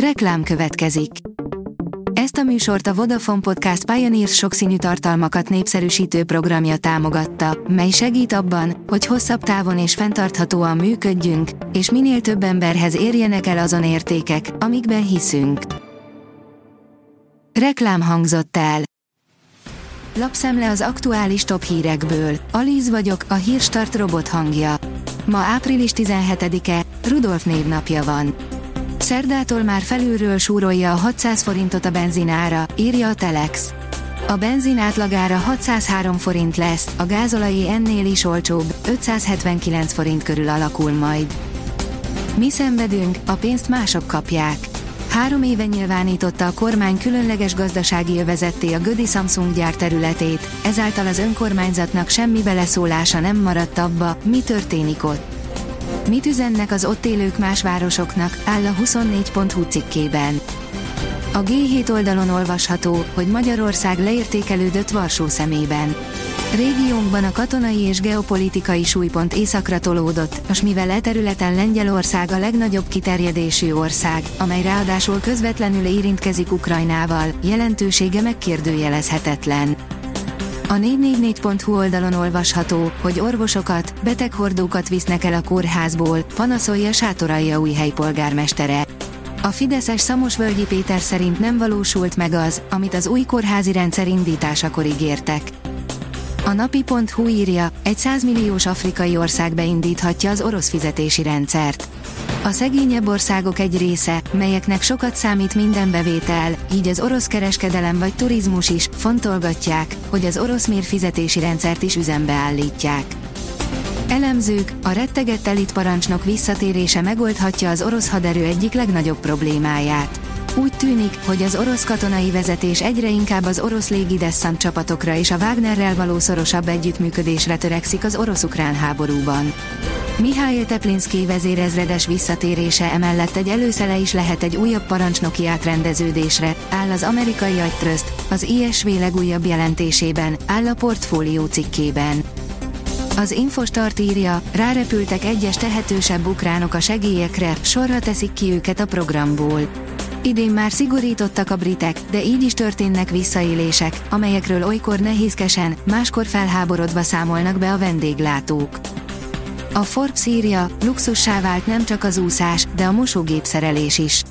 Reklám következik. Ezt a műsort a Vodafone Podcast Pioneers sokszínű tartalmakat népszerűsítő programja támogatta, mely segít abban, hogy hosszabb távon és fenntarthatóan működjünk, és minél több emberhez érjenek el azon értékek, amikben hiszünk. Reklám hangzott el. Lapszemle az aktuális top hírekből. Alíz vagyok, a hírstart robot hangja. Ma április 17-e, Rudolf névnapja van. Szerdától már felülről súrolja a 600 forintot a benzinára, írja a Telex. A benzin átlagára 603 forint lesz, a gázolai ennél is olcsóbb, 579 forint körül alakul majd. Mi szenvedünk, a pénzt mások kapják. Három éve nyilvánította a kormány különleges gazdasági övezetté a Gödi Samsung gyár területét, ezáltal az önkormányzatnak semmi beleszólása nem maradt abba, mi történik ott. Mit üzennek az ott élők más városoknak, áll a 24.hu cikkében. A G7 oldalon olvasható, hogy Magyarország leértékelődött Varsó szemében. Régiónkban a katonai és geopolitikai súlypont északra tolódott, és mivel e területen Lengyelország a legnagyobb kiterjedésű ország, amely ráadásul közvetlenül érintkezik Ukrajnával, jelentősége megkérdőjelezhetetlen. A 444.hu oldalon olvasható, hogy orvosokat, beteghordókat visznek el a kórházból, panaszolja Sátoralja új helypolgármestere. A Fideszes Szamosvölgyi Péter szerint nem valósult meg az, amit az új kórházi rendszer indításakor ígértek. A napi.hu írja, egy 100 milliós afrikai ország beindíthatja az orosz fizetési rendszert. A szegényebb országok egy része, melyeknek sokat számít minden bevétel, így az orosz kereskedelem vagy turizmus is, fontolgatják, hogy az orosz mérfizetési rendszert is üzembe állítják. Elemzők, a rettegett elitparancsnok visszatérése megoldhatja az orosz haderő egyik legnagyobb problémáját. Úgy tűnik, hogy az orosz katonai vezetés egyre inkább az orosz légidesszant csapatokra és a Wagnerrel való szorosabb együttműködésre törekszik az orosz-ukrán háborúban. Mihály Teplinszki vezérezredes visszatérése emellett egy előszele is lehet egy újabb parancsnoki átrendeződésre, áll az amerikai agytrözt, az ISV legújabb jelentésében, áll a portfólió cikkében. Az Infostart írja, rárepültek egyes tehetősebb ukránok a segélyekre, sorra teszik ki őket a programból. Idén már szigorítottak a britek, de így is történnek visszaélések, amelyekről olykor nehézkesen, máskor felháborodva számolnak be a vendéglátók. A Forbes írja, luxussá vált nem csak az úszás, de a mosógépszerelés is.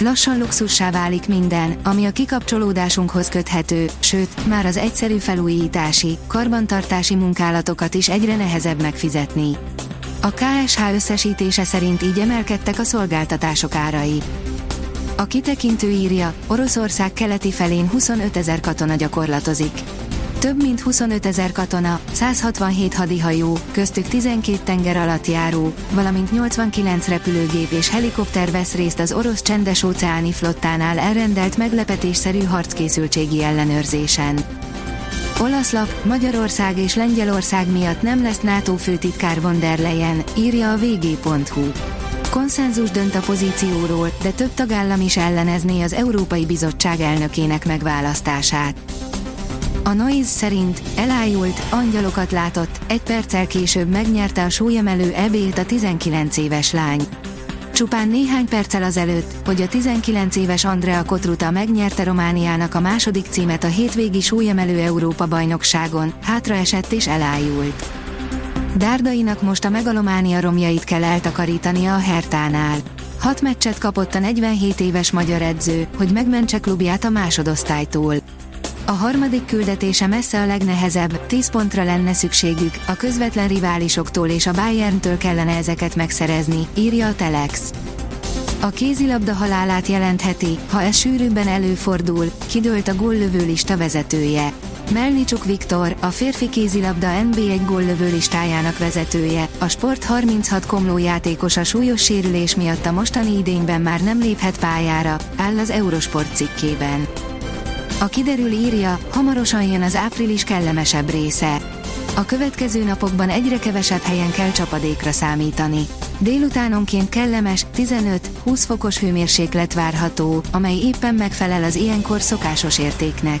Lassan luxussá válik minden, ami a kikapcsolódásunkhoz köthető, sőt, már az egyszerű felújítási, karbantartási munkálatokat is egyre nehezebb megfizetni. A KSH összesítése szerint így emelkedtek a szolgáltatások árai. A kitekintő írja, Oroszország keleti felén 25 ezer katona gyakorlatozik. Több mint 25 ezer katona, 167 hadihajó, köztük 12 tenger alatt járó, valamint 89 repülőgép és helikopter vesz részt az orosz csendes óceáni flottánál elrendelt meglepetésszerű harckészültségi ellenőrzésen. Olasz lap, Magyarország és Lengyelország miatt nem lesz NATO főtitkár von der Leyen, írja a vg.hu. Konszenzus dönt a pozícióról, de több tagállam is ellenezné az Európai Bizottság elnökének megválasztását. A Noise szerint elájult, angyalokat látott, egy perccel később megnyerte a súlyemelő EB-t a 19 éves lány. Csupán néhány perccel azelőtt, hogy a 19 éves Andrea Kotruta megnyerte Romániának a második címet a hétvégi súlyemelő Európa bajnokságon, hátraesett és elájult. Dárdainak most a megalománia romjait kell eltakarítania a Hertánál. Hat meccset kapott a 47 éves magyar edző, hogy megmentse klubját a másodosztálytól. A harmadik küldetése messze a legnehezebb, 10 pontra lenne szükségük, a közvetlen riválisoktól és a Bayerntől kellene ezeket megszerezni, írja a Telex. A kézilabda halálát jelentheti, ha ez sűrűbben előfordul, kidőlt a góllövő lista vezetője. Melnicsuk Viktor, a férfi kézilabda NB1 góllövő listájának vezetője, a Sport 36 komló játékos a súlyos sérülés miatt a mostani idényben már nem léphet pályára, áll az Eurosport cikkében. A kiderül írja, hamarosan jön az április kellemesebb része. A következő napokban egyre kevesebb helyen kell csapadékra számítani. Délutánonként kellemes, 15-20 fokos hőmérséklet várható, amely éppen megfelel az ilyenkor szokásos értéknek.